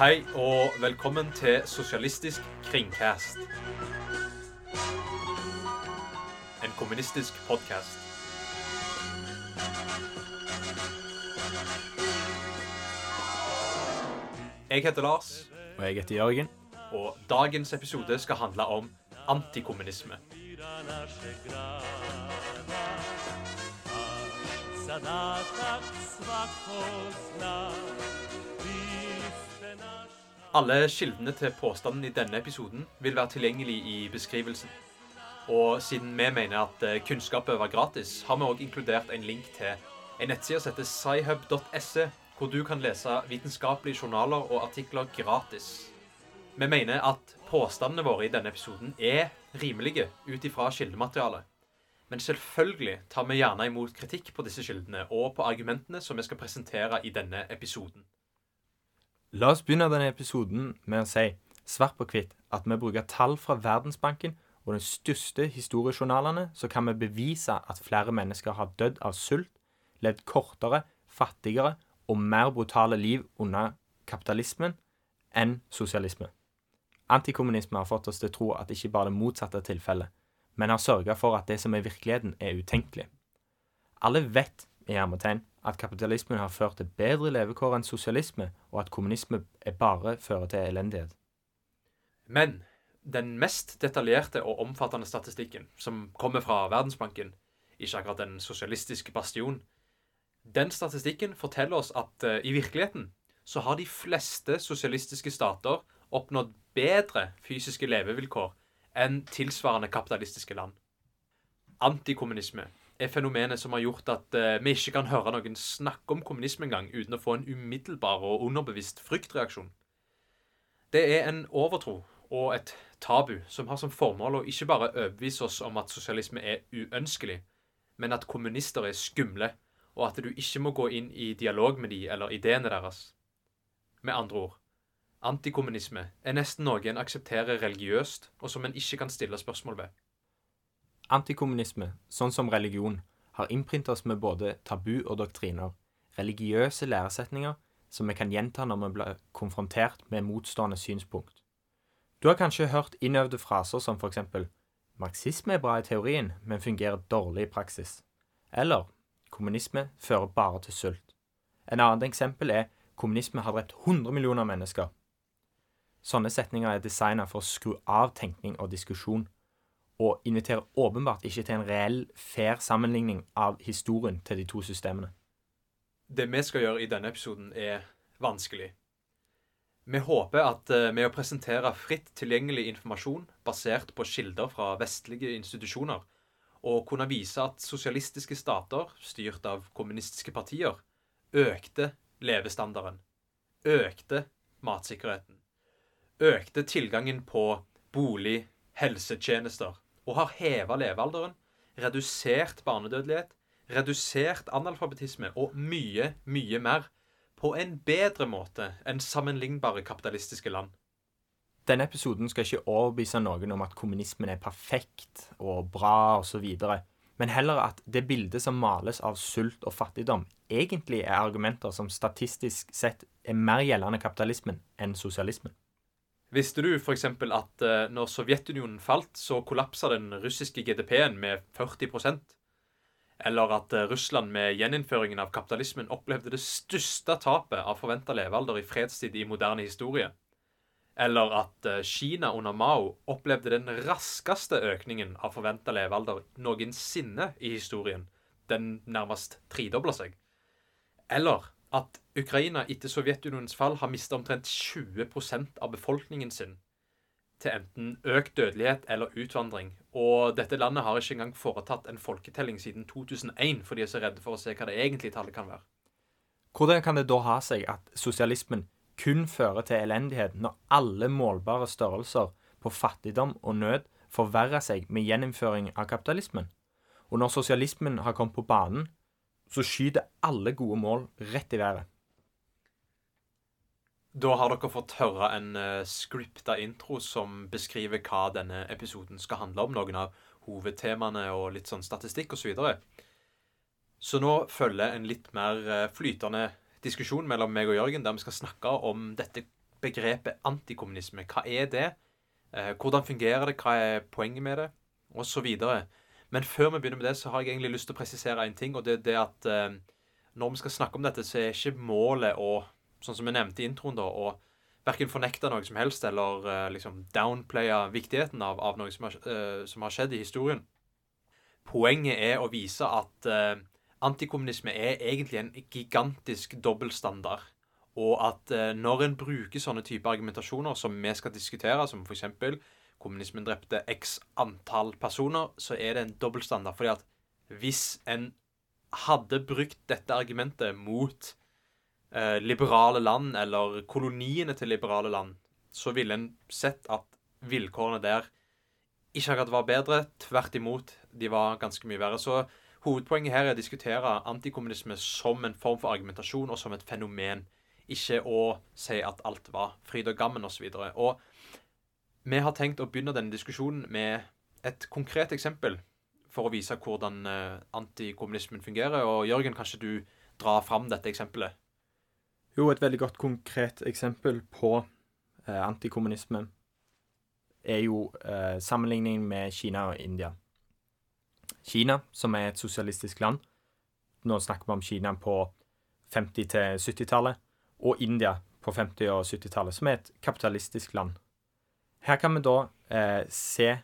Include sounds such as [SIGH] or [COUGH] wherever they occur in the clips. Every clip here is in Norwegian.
Hei og velkommen til Sosialistisk kringkast. En kommunistisk podkast. Jeg heter Lars, Og jeg heter Jørgen. og dagens episode skal handle om antikommunisme. Alle kildene til påstanden i denne episoden vil være tilgjengelig i beskrivelsen. Og siden vi mener at eh, kunnskap bør være gratis, har vi også inkludert en link til en nettside som heter sci-hub.se, hvor du kan lese vitenskapelige journaler og artikler gratis. Vi mener at påstandene våre i denne episoden er rimelige ut ifra kildematerialet. Men selvfølgelig tar vi gjerne imot kritikk på disse kildene og på argumentene som vi skal presentere i denne episoden. La oss begynne denne episoden med å si svart på hvitt at vi bruker tall fra Verdensbanken og de største historiejournalene, så kan vi bevise at flere mennesker har dødd av sult, levd kortere, fattigere og mer brutale liv under kapitalismen enn sosialisme. Antikommunisme har fått oss til å tro at ikke bare det motsatte er tilfellet, men har sørga for at det som er virkeligheten, er utenkelig. Alle vet i hermetegn, at kapitalismen har ført til bedre levekår enn sosialisme, og at kommunisme bare fører til elendighet. Men den mest detaljerte og omfattende statistikken, som kommer fra Verdensbanken, ikke akkurat den sosialistiske bastion, den statistikken forteller oss at uh, i virkeligheten så har de fleste sosialistiske stater oppnådd bedre fysiske levevilkår enn tilsvarende kapitalistiske land. Antikommunisme er fenomenet som har gjort at uh, vi ikke kan høre noen snakke om kommunisme engang uten å få en umiddelbar og underbevisst fryktreaksjon. Det er en overtro og et tabu som har som formål å ikke bare overbevise oss om at sosialisme er uønskelig, men at kommunister er skumle, og at du ikke må gå inn i dialog med de eller ideene deres. Med andre ord, antikommunisme er nesten noe en aksepterer religiøst, og som en ikke kan stille spørsmål ved. Antikommunisme, sånn som religion, har innprintet oss med både tabu og doktriner, religiøse læresetninger som vi kan gjenta når vi blir konfrontert med motstående synspunkt. Du har kanskje hørt innøvde fraser som for eksempel marxisme er bra i teorien, men fungerer dårlig i praksis. Eller kommunisme fører bare til sult. En annet eksempel er kommunisme har drept 100 millioner mennesker. Sånne setninger er designet for å skru av tenkning og diskusjon, og inviterer åpenbart ikke til en reell, fair sammenligning av historien til de to systemene. Det vi skal gjøre i denne episoden, er vanskelig. Vi håper at eh, med å presentere fritt tilgjengelig informasjon basert på kilder fra vestlige institusjoner, og kunne vise at sosialistiske stater, styrt av kommunistiske partier, økte levestandarden, økte matsikkerheten, økte tilgangen på bolig, helsetjenester, og har heva levealderen, redusert barnedødelighet, redusert analfabetisme og mye, mye mer på en bedre måte enn sammenlignbare kapitalistiske land. Denne episoden skal ikke overbevise noen om at kommunismen er perfekt og bra osv., men heller at det bildet som males av sult og fattigdom, egentlig er argumenter som statistisk sett er mer gjeldende kapitalismen enn sosialismen. Visste du f.eks. at eh, når Sovjetunionen falt, så kollapsa den russiske GDP-en med 40% Eller at eh, Russland med gjeninnføringen av kapitalismen opplevde det største tapet av forventa levealder i fredstid i moderne historie. Eller at eh, Kina under Mao opplevde den raskeste økningen av forventa levealder noensinne i historien. Den nærmest tredobla seg. Eller at Ukraina etter Sovjetunionens fall har mista omtrent 20% av befolkningen sin til enten økt dødelighet eller utvandring. Og dette landet har ikke engang foretatt en folketelling siden 2001, for de er så redde for å se hva det egentlige tallet kan være. Hvordan kan det da ha seg at sosialismen kun fører til elendighet når alle målbare størrelser på fattigdom og nød forverrer seg med gjeninnføring av kapitalismen? Og når sosialismen har kommet på banen, så skyter alle gode mål rett i været. Da har dere fått høre en uh, scripta intro som beskriver hva denne episoden skal handle om. Noen av hovedtemaene og litt sånn statistikk osv. Så, videre. så nå følger en litt mer uh, flytende diskusjon mellom meg og Jørgen, der vi skal snakke om dette begrepet antikommunisme. Hva er det? Eh, hvordan fungerer det? Hva er poenget med det? Og så videre. Men før vi begynner med det, så har jeg egentlig lyst til å presisere en ting, og det er det at eh, når vi skal snakke om dette, så er ikke målet å, sånn som vi nevnte i introen, da, å verken fornekte noe som helst eller eh, liksom downplaye viktigheten av, av noe som har, eh, som har, skjedd i historien. Poenget er å vise at uh, antikommunisme er egentlig en gigantisk dobbeltstandard. Og at når en bruker sånne typer argumentasjoner som vi skal diskutere, som f.eks. kommunismen drepte x antall personer, så er det en dobbeltstandard. Fordi at hvis en hadde brukt dette argumentet mot eh, liberale land, eller koloniene til liberale land, så ville en sett at vilkårene der ikke akkurat var bedre. Tvert imot, de var ganske mye verre. Så hovedpoenget her er å diskutere antikommunisme som en form for argumentasjon og som et fenomen. Ikke å si at alt var fryd og gammen osv. Og, så og vi har tenkt å begynne denne diskusjonen med et konkret eksempel for å vise hvordan uh, antikommunismen fungerer. Og Jørgen, kanskje du drar fram dette eksempelet? Jo, et veldig godt konkret eksempel på eh, antikommunisme er jo eh, sammenligningen med Kina og India. Kina, som er et sosialistisk land Nå snakker vi om Kina på 50- til 70-tallet. Og India på 50- og 70-tallet, som er et kapitalistisk land. Her kan vi da eh, se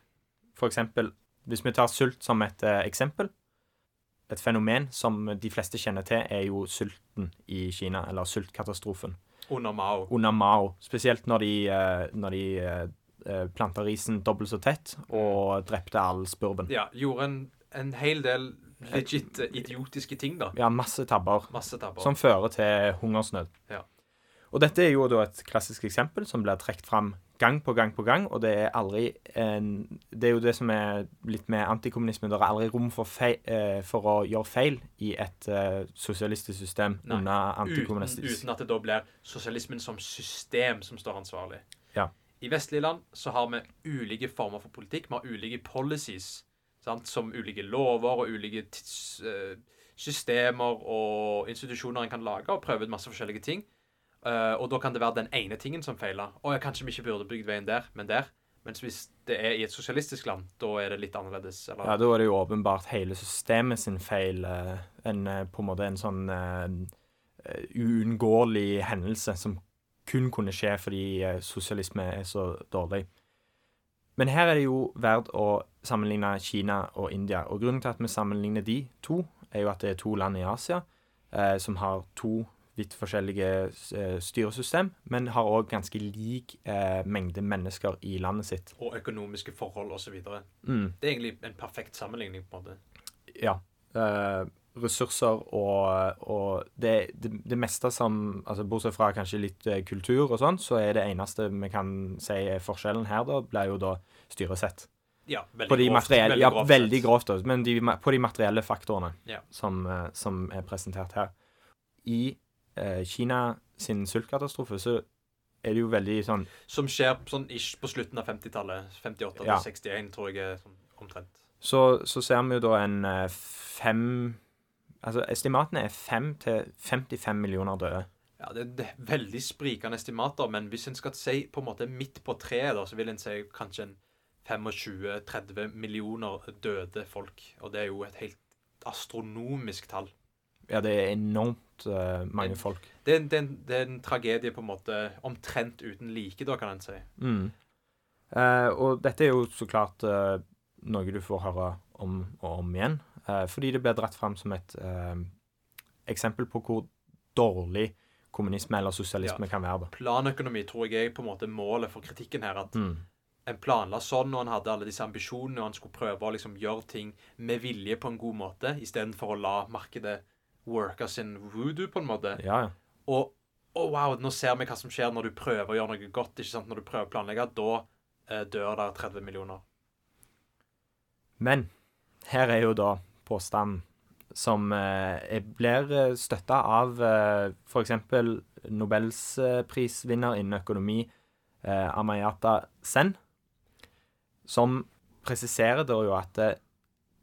f.eks. Hvis vi tar sult som et eh, eksempel Et fenomen som de fleste kjenner til, er jo sulten i Kina, eller sultkatastrofen. Under Mao. Under Mao. Spesielt når de, eh, når de eh, planta risen dobbelt så tett og drepte all spurven. Ja, gjorde en, en hel del legit idiotiske ting, da. Ja, masse tabber. Masse tabber. Som fører til hungersnød. Ja. Og dette er jo da et klassisk eksempel som blir trukket fram gang på gang på gang, og det er aldri en, Det er jo det som er litt med antikommunisme. Det er aldri rom for, feil, eh, for å gjøre feil i et uh, sosialistisk system Nei, under antikommunistisk. Uten, uten, at det da blir sosialismen som system som står ansvarlig. Ja. I vestlige land så har vi ulike former for politikk. Vi har ulike policies, sant? som ulike lover og ulike uh, systemer og institusjoner en kan lage, og prøve ut masse forskjellige ting. Uh, og da kan det være den ene tingen som feiler. Å, jeg kanskje vi ikke burde bygd veien der, men der. Mens hvis det er i et sosialistisk land, da er det litt annerledes. Eller? Ja, da er det jo åpenbart hele systemet sin feil. Uh, en, uh, på en måte en sånn uunngåelig hendelse som kun kunne skje fordi sosialisme er så dårlig. Men her er det jo verdt å sammenligne Kina og India. Og grunnen til at vi sammenligner de to, er jo at det er to land i Asia som har to vidt forskjellige eh, styresystem, men har òg ganske lik eh, mengde mennesker i landet sitt. Og økonomiske forhold osv. Mm. Det er egentlig en perfekt sammenligning. på en måte. Ja. Eh, ressurser og, og det, det, det, meste som altså Bortsett fra kanskje litt eh, kultur og sånn, så er det eneste vi kan si er forskjellen her, da, blir jo da styresett. Ja, veldig grovt. Veldig ja, grovt, veldig grovt men de, på de materielle faktorene ja. som, eh, som, er presentert her. I eh, Kina sin sultkatastrofe, så er det jo veldig sånn Som skjer sånn ish på slutten av 50-tallet. 58 ja. 61, tror jeg er sånn omtrent. Så, så, ser vi jo da en eh, fem Altså estimatene er fem til 55 millioner døde. Ja, det, det er veldig sprikende estimater, men hvis en skal si på en måte midt på treet, da, så vil en si kanskje en 25-30 millioner døde folk. Og det er jo et helt astronomisk tall. Ja, det er enormt uh, mange folk. Det er, det, er en, det er, en, tragedie på en måte omtrent uten like, da, kan en si. Mm. Uh, og dette er jo så klart uh, noe du får høre om og om igjen, fordi det blir dratt fram som et eksempel på hvor dårlig kommunisme eller sosialisme ja. kan være. da. Planøkonomi tror jeg er på en måte målet for kritikken her. at mm. En planla sånn, og han hadde alle disse ambisjonene, og han skulle prøve å liksom gjøre ting med vilje på en god måte, istedenfor å la markedet worka sin voodoo, på en måte. Ja, ja. Og oh, wow, nå ser vi hva som skjer når du prøver å gjøre noe godt. ikke sant? Når du prøver å planlegge, da eh, dør det 30 millioner. Men her er jo da påstanden som eh, blir eh, støtta av eh, f.eks. Nobels eh, innen økonomi, eh, Amayata Sen, som presiserer da jo at eh,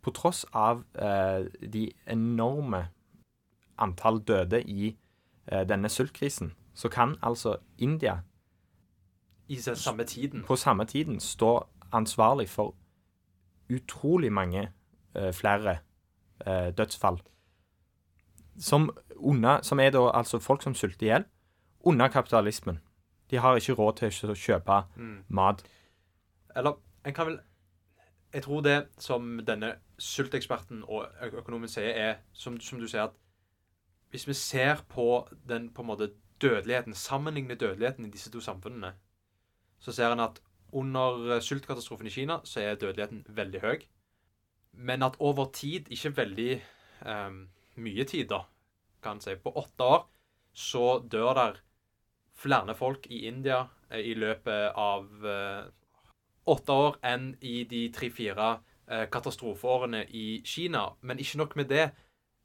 på tross av eh, de enorme antall døde i eh, denne sultkrisen, så kan altså India I samme tiden. på samme tiden stå ansvarlig for utrolig mange eh, flere eh, dødsfall. Som, under, som er da altså folk som sulter i hjel under kapitalismen. De har ikke råd til å kjøpe Mm. mat. Eller en kan vel Jeg tror det som denne sulteksperten og økonomen sier, er som, som du sier, at hvis vi ser på den på en måte dødeligheten, sammenligner dødeligheten i disse to samfunnene, så ser en at under eh, sultkatastrofen i Kina så er dødeligheten veldig høy. Men at over tid, ikke veldig em, mye tid, da, kan en si, på åtte år, så dør der flere folk i India eh, i løpet av eh, åtte år enn i de tre-fire eh, katastrofeårene i Kina. Men ikke nok med det.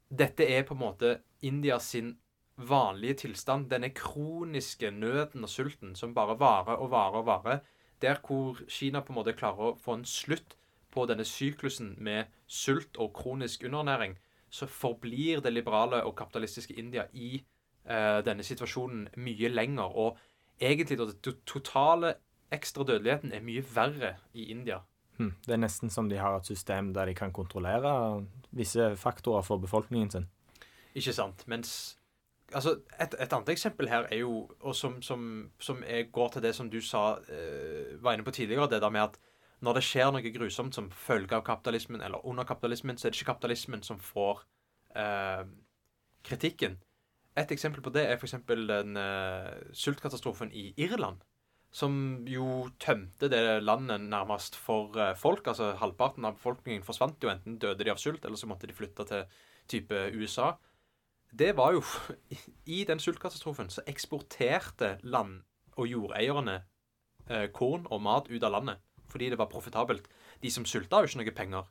Dette er på en måte India sin vanlige tilstand. Denne kroniske nøden og sulten som bare varer og varer og varer. Der hvor Kina på en måte klarer å få en slutt på denne syklusen med sult og kronisk underernæring, så forblir det liberale og kapitalistiske India i eh, denne situasjonen mye lenger. Og egentlig da, den totale ekstra dødeligheten er mye verre i India. Hm. Det er nesten som de har et system der de kan kontrollere visse faktorer for befolkningen sin. Ikke sant? Mens Altså, et, et annet eksempel her er jo, og som, som, som går til det som du sa, eh, var inne på tidligere, det der med at når det skjer noe grusomt som følge av kapitalismen, eller under kapitalismen, så er det ikke kapitalismen som får eh, kritikken. Et eksempel på det er f.eks. den eh, sultkatastrofen i Irland. Som jo tømte det landet nærmest for eh, folk. Altså halvparten av befolkningen forsvant jo. Enten døde de av sult, eller så måtte de flytte til type USA. Det var jo [LAUGHS] I den sultkatastrofen så eksporterte land- og jordeierne eh, korn og mat ut av landet. Fordi det var profitabelt. De som sulta, har jo ikke noe penger.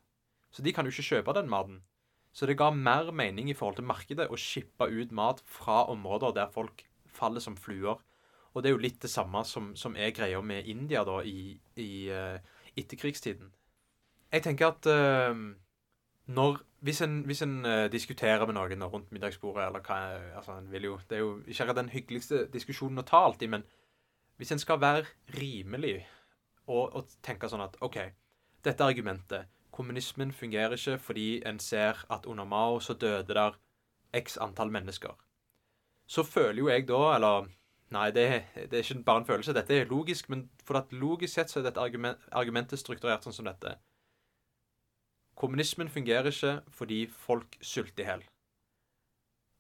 Så de kan jo ikke kjøpe den maten. Så det ga mer mening i forhold til markedet å shippe ut mat fra områder der folk faller som fluer. Og det er jo litt det samme som, som er greia med India da i, i uh, etterkrigstiden. Jeg tenker at uh, når Hvis en, hvis en uh, diskuterer med noen rundt middagsbordet, eller hva altså en vil jo, Det er jo ikke den hyggeligste diskusjonen å ta alltid, men hvis en skal være rimelig og, og tenke sånn at OK, dette argumentet Kommunismen fungerer ikke fordi en ser at under Mao så døde der x antall mennesker. Så føler jo jeg da, eller Nei, det, det er ikke bare en følelse. Dette er logisk, men for at logisk sett så er dette argument, argumentet strukturert sånn som dette. Kommunismen fungerer ikke fordi folk sulter i hjel.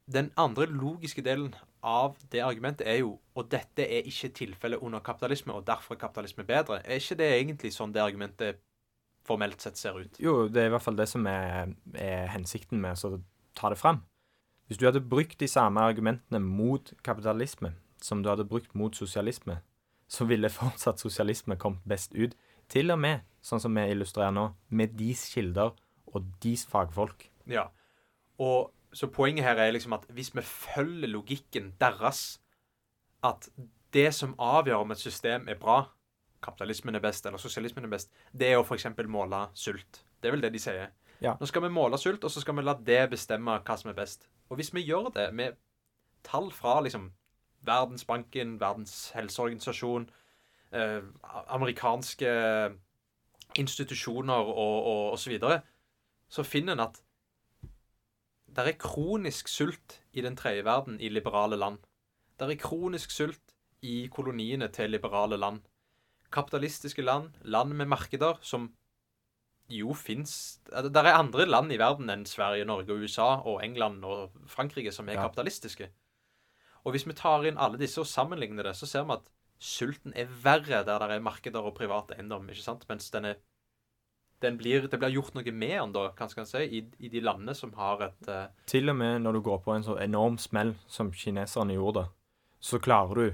Den andre logiske delen av det argumentet er jo og dette er ikke tilfellet under kapitalisme, og derfor er kapitalisme bedre. Er ikke det egentlig sånn det argumentet formelt sett ser ut? Jo, det er i hvert fall det som er, er hensikten med å ta det fram. Hvis du hadde brukt de samme argumentene mot kapitalisme som du hadde brukt mot sosialisme, så ville fortsatt sosialisme kommet best ut. Til og med, sånn som vi illustrerer nå, med deres kilder og deres fagfolk. Ja. Og så poenget her er liksom at hvis vi følger logikken deres, at det som avgjør om et system er bra, kapitalismen er best eller sosialismen er best, det er å f.eks. måle sult. Det er vel det de sier. Ja. Nå skal vi måle sult, og så skal vi la det bestemme hva som er best. Og hvis vi gjør det med tall fra liksom Verdensbanken, Verdens helseorganisasjon, eh, amerikanske institusjoner og, og, og så videre, så finner en at det er kronisk sult i den tredje verden i liberale land. Det er kronisk sult i koloniene til liberale land. Kapitalistiske land, land med markeder som jo fins Det er andre land i verden enn Sverige, Norge, USA og England og Frankrike som er Ja. kapitalistiske. Og hvis vi tar inn alle disse og sammenligner det, så ser vi at sulten er verre der det er markeder og privat eiendom, ikke sant? Mens den er den blir, det blir gjort noe med den, da, hva skal si, i, i de landene som har et uh... Til og med når du går på en så enorm smell som kineserne gjorde, så klarer du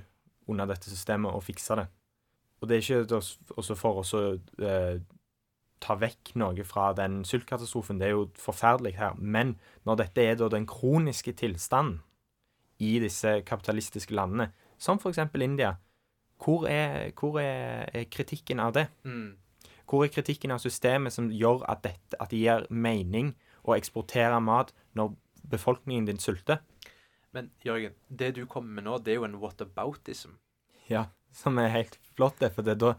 under dette systemet å fikse det. Og det er ikke også for å eh, ta vekk noe fra den sultkatastrofen. Det er jo forferdelig her. Men når dette er da den kroniske tilstanden i disse kapitalistiske landene, som f.eks. India, hvor, er, hvor er, er kritikken av det? mm, Hvor er kritikken av systemet som gjør at, dette, at det gir mening å eksportere mat når befolkningen din sulter? Men Jørgen, det du kommer med nå, det er jo en whataboutism. Ja, som er helt flott. det, For det da,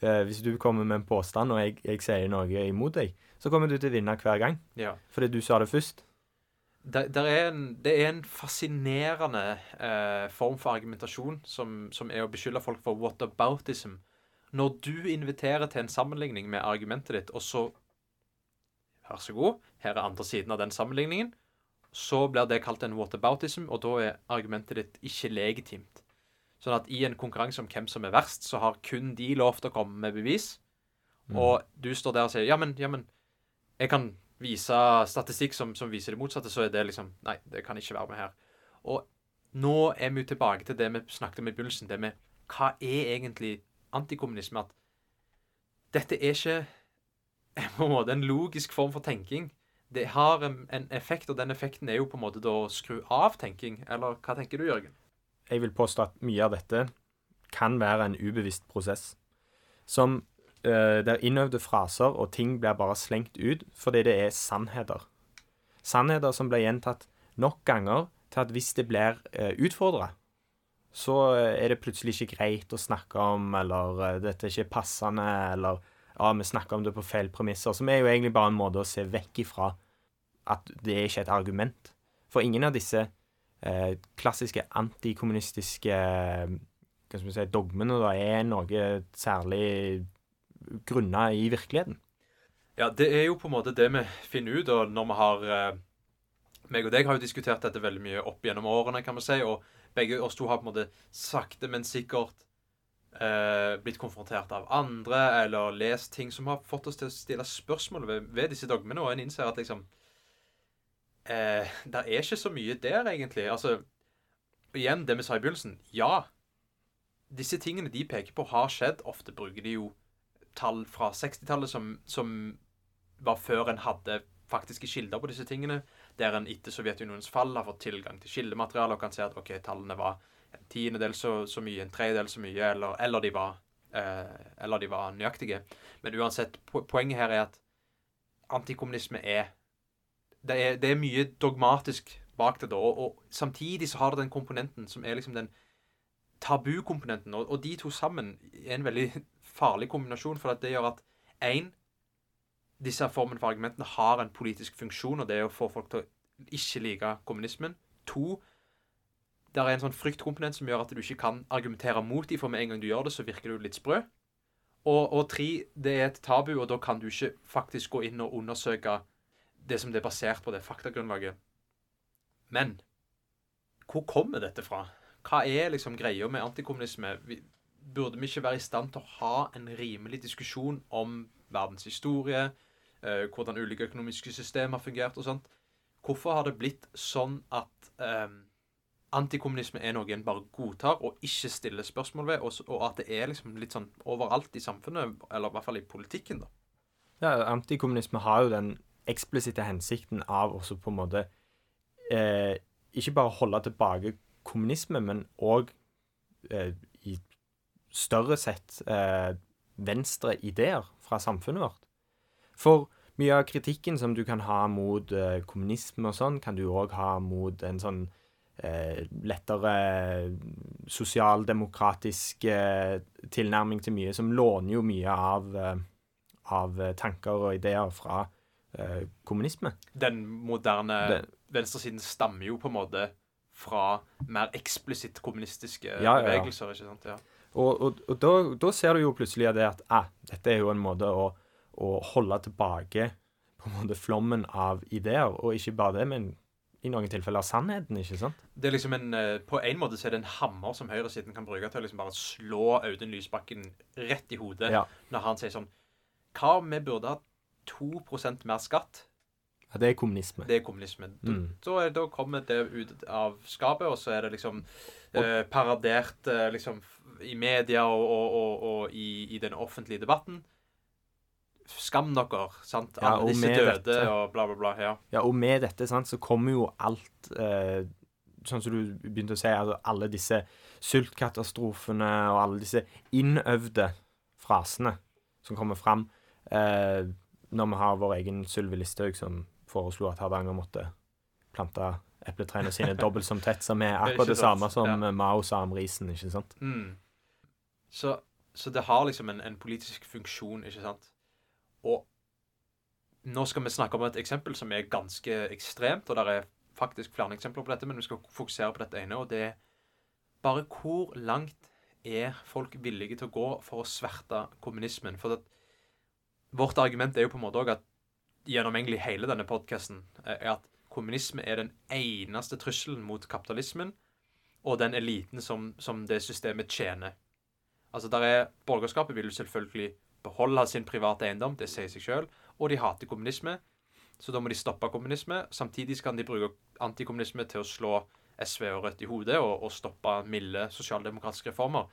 eh, hvis du kommer med en påstand, og jeg, jeg sier noe imot deg, så kommer du til å vinne hver gang. Ja. Fordi du sa det først. Det, der er en, det er en fascinerende eh, form for argumentasjon som, som er å beskylde folk for whataboutism. Når du inviterer til en sammenligning med argumentet ditt, og så Vær så god, her er andre siden av den sammenligningen. Så blir det kalt en whataboutism, og da er argumentet ditt ikke legitimt. Sånn at i en konkurranse om hvem som er verst, så har kun de lov til å komme med bevis. Mm. Og du står der og sier ja, men, ja, men jeg kan vise statistikk som, som viser det motsatte, så er det liksom Nei, det kan ikke være med her. Og nå er vi tilbake til det vi snakket om i begynnelsen, det med hva er egentlig antikommunisme? At dette er ikke [LAUGHS] på en måte en logisk form for tenking. Det har en, effekt, og den effekten er jo på en måte da å skru av tenking. Eller hva tenker du, Jørgen? Jeg vil påstå at mye av dette kan være en ubevisst prosess. Som eh, der innøvde fraser og ting blir bare slengt ut fordi det er sannheter. Sannheter som blir gjentatt nok ganger til at hvis det blir uh, utfordra, så eh, er det plutselig ikke greit å snakke om, eller eh, dette er ikke passende, eller ja, vi snakker om det på feil premisser. Som er jo egentlig bare en måte å se vekk ifra at det er ikke et argument. For ingen av disse eh, klassiske antikommunistiske eh, hva skal si, dogmene da, er noe særlig grunna i virkeligheten. Ja, det er jo på en måte det vi finner ut, og når vi har eh, meg og deg har jo diskutert dette veldig mye opp gjennom årene, kan vi si, og begge oss to har på en måte sakte, men sikkert eh, blitt konfrontert av andre, eller lest ting som har fått oss til å stille spørsmål ved, ved disse dogmene, og en innser at liksom eh, Det er ikke så mye der, egentlig. Altså, igjen det vi sa i begynnelsen. Ja, disse tingene de peker på, har skjedd. Ofte bruker de jo tall fra 60-tallet som, som var før en hadde faktiske kilder på disse tingene, der en etter Sovjetunionens fall har fått tilgang til kildemateriale og kan se at ok, tallene var en tiendedel så, så mye, en tredjedel så mye, eller, eller, de var, eh, eller de var nøyaktige. Men uansett, po poenget her er at antikommunisme er det, er det er mye dogmatisk bak det, da. Og, og, samtidig så har det den komponenten som er liksom den tabukomponenten. Og, og de to sammen er en veldig farlig kombinasjon, for det gjør at én disse formene for argumentene har en politisk funksjon, og det er å få folk til å ikke like kommunismen. To, det er en sånn fryktkomponent som gjør at du ikke kan argumentere mot dem, for med en gang du gjør det, så virker du litt sprø. Og, og tre, det er et tabu, og da kan du ikke faktisk gå inn og undersøke det som det er basert på, det faktagrunnlaget. Men hvor kommer dette fra? Hva er liksom greia med antikommunisme? Burde vi ikke være i stand til å ha en rimelig diskusjon om verdens historie, eh, hvordan ulike økonomiske systemer har fungert og sånt? Hvorfor har det blitt sånn at eh, antikommunisme er noe en bare godtar og ikke stiller spørsmål ved, og, og, at det er liksom litt sånn overalt i samfunnet, eller i hvert fall i politikken, da? Ja, antikommunisme har jo den eksplisitte hensikten av også på en måte eh, ikke bare holde tilbake kommunisme, men òg større sett eh, venstre ideer fra samfunnet vårt. For mye av kritikken som du kan ha mot eh, kommunisme og sånn, kan du òg ha mot en sånn eh, lettere sosialdemokratisk eh, tilnærming til mye, som låner jo mye av, eh, av tanker og ideer fra eh, kommunisme. Den moderne Den, venstresiden stammer jo på en måte fra mer eksplisitt kommunistiske ja, ja, ja. bevegelser. ikke sant? Ja. Og, og, og da, da, ser du jo plutselig det at eh, dette er jo en måte å, å, holde tilbake på en måte flommen av ideer, og ikke bare det, men i noen tilfeller sannheten, ikke sant? Det er liksom en, eh, På en måte så er det en hammer som høyresiden kan bruke til å liksom bare slå Audun Lysbakken rett i hodet ja. når han sier sånn Hva om vi burde ha 2% mer skatt? Ja, det er kommunisme. Det er kommunisme. Mm. Da, da, kommer det ut av skapet, og så er det liksom eh, paradert eh, liksom i media og, og, og, og i, i, den offentlige debatten. Skam dere, sant? Alle ja, disse døde dette, og bla, bla, bla. Ja. ja, og med dette sant, så kommer jo alt eh, Sånn som du begynte å si, altså alle disse sultkatastrofene og alle disse innøvde frasene som kommer fram eh, når vi har vår egen Sylvi Listhaug som foreslo at Hardanger måtte plante epletrærne sine dobbelt som tett, som er akkurat det, det samme som ja. Mao sa om risen, ikke sant? Mm. Så, så det har liksom en, en politisk funksjon, ikke sant? Og nå skal vi snakke om et eksempel som er ganske ekstremt, og det er faktisk flere eksempler på dette, men vi skal fokusere på dette ene, og det er bare hvor langt er folk villige til å gå for å sverte kommunismen? For at vårt argument er jo på en måte òg at gjennom egentlig hele denne podkasten er at kommunisme er den eneste trusselen mot kapitalismen og den eliten som, som det systemet tjener. Altså, der er Borgerskapet vil jo selvfølgelig beholde sin private eiendom, det sier seg sjøl, og de hater kommunisme. Så da må de stoppe kommunisme. Samtidig kan de bruke antikommunisme til å slå SV og Rødt i hodet og, og stoppe milde sosialdemokratiske reformer.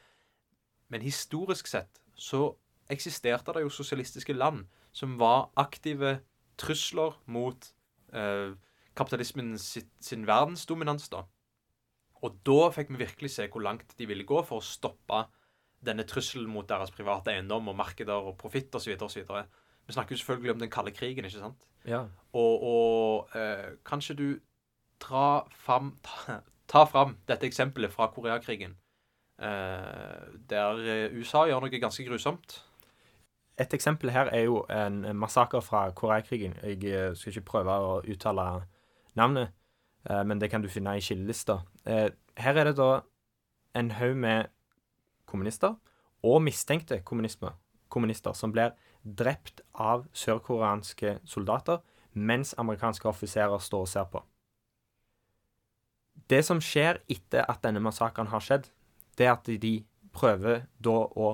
Men historisk sett så eksisterte det jo sosialistiske land som var aktive trusler mot eh, kapitalismen sitt, sin verdensdominans. da. Og da fikk vi virkelig se hvor langt de ville gå for å stoppe denne trusselen mot deres private eiendom og markeder og profitt osv. Vi snakker jo selvfølgelig om den kalde krigen, ikke sant? Ja. Og, og eh, kanskje du dra fram, ta, ta fram dette eksempelet fra Koreakrigen, eh, der eh, USA gjør noe ganske grusomt. Et eksempel her er jo en massaker fra Koreakrigen. Jeg eh, skal ikke prøve å uttale navnet, eh, men det kan du finne i skillelista. Eh, her er det da en haug med kommunister og mistenkte kommunister som blir drept av sørkoreanske soldater mens amerikanske offiserer står og ser på. Det som skjer etter at denne massakren har skjedd, det er at de prøver da å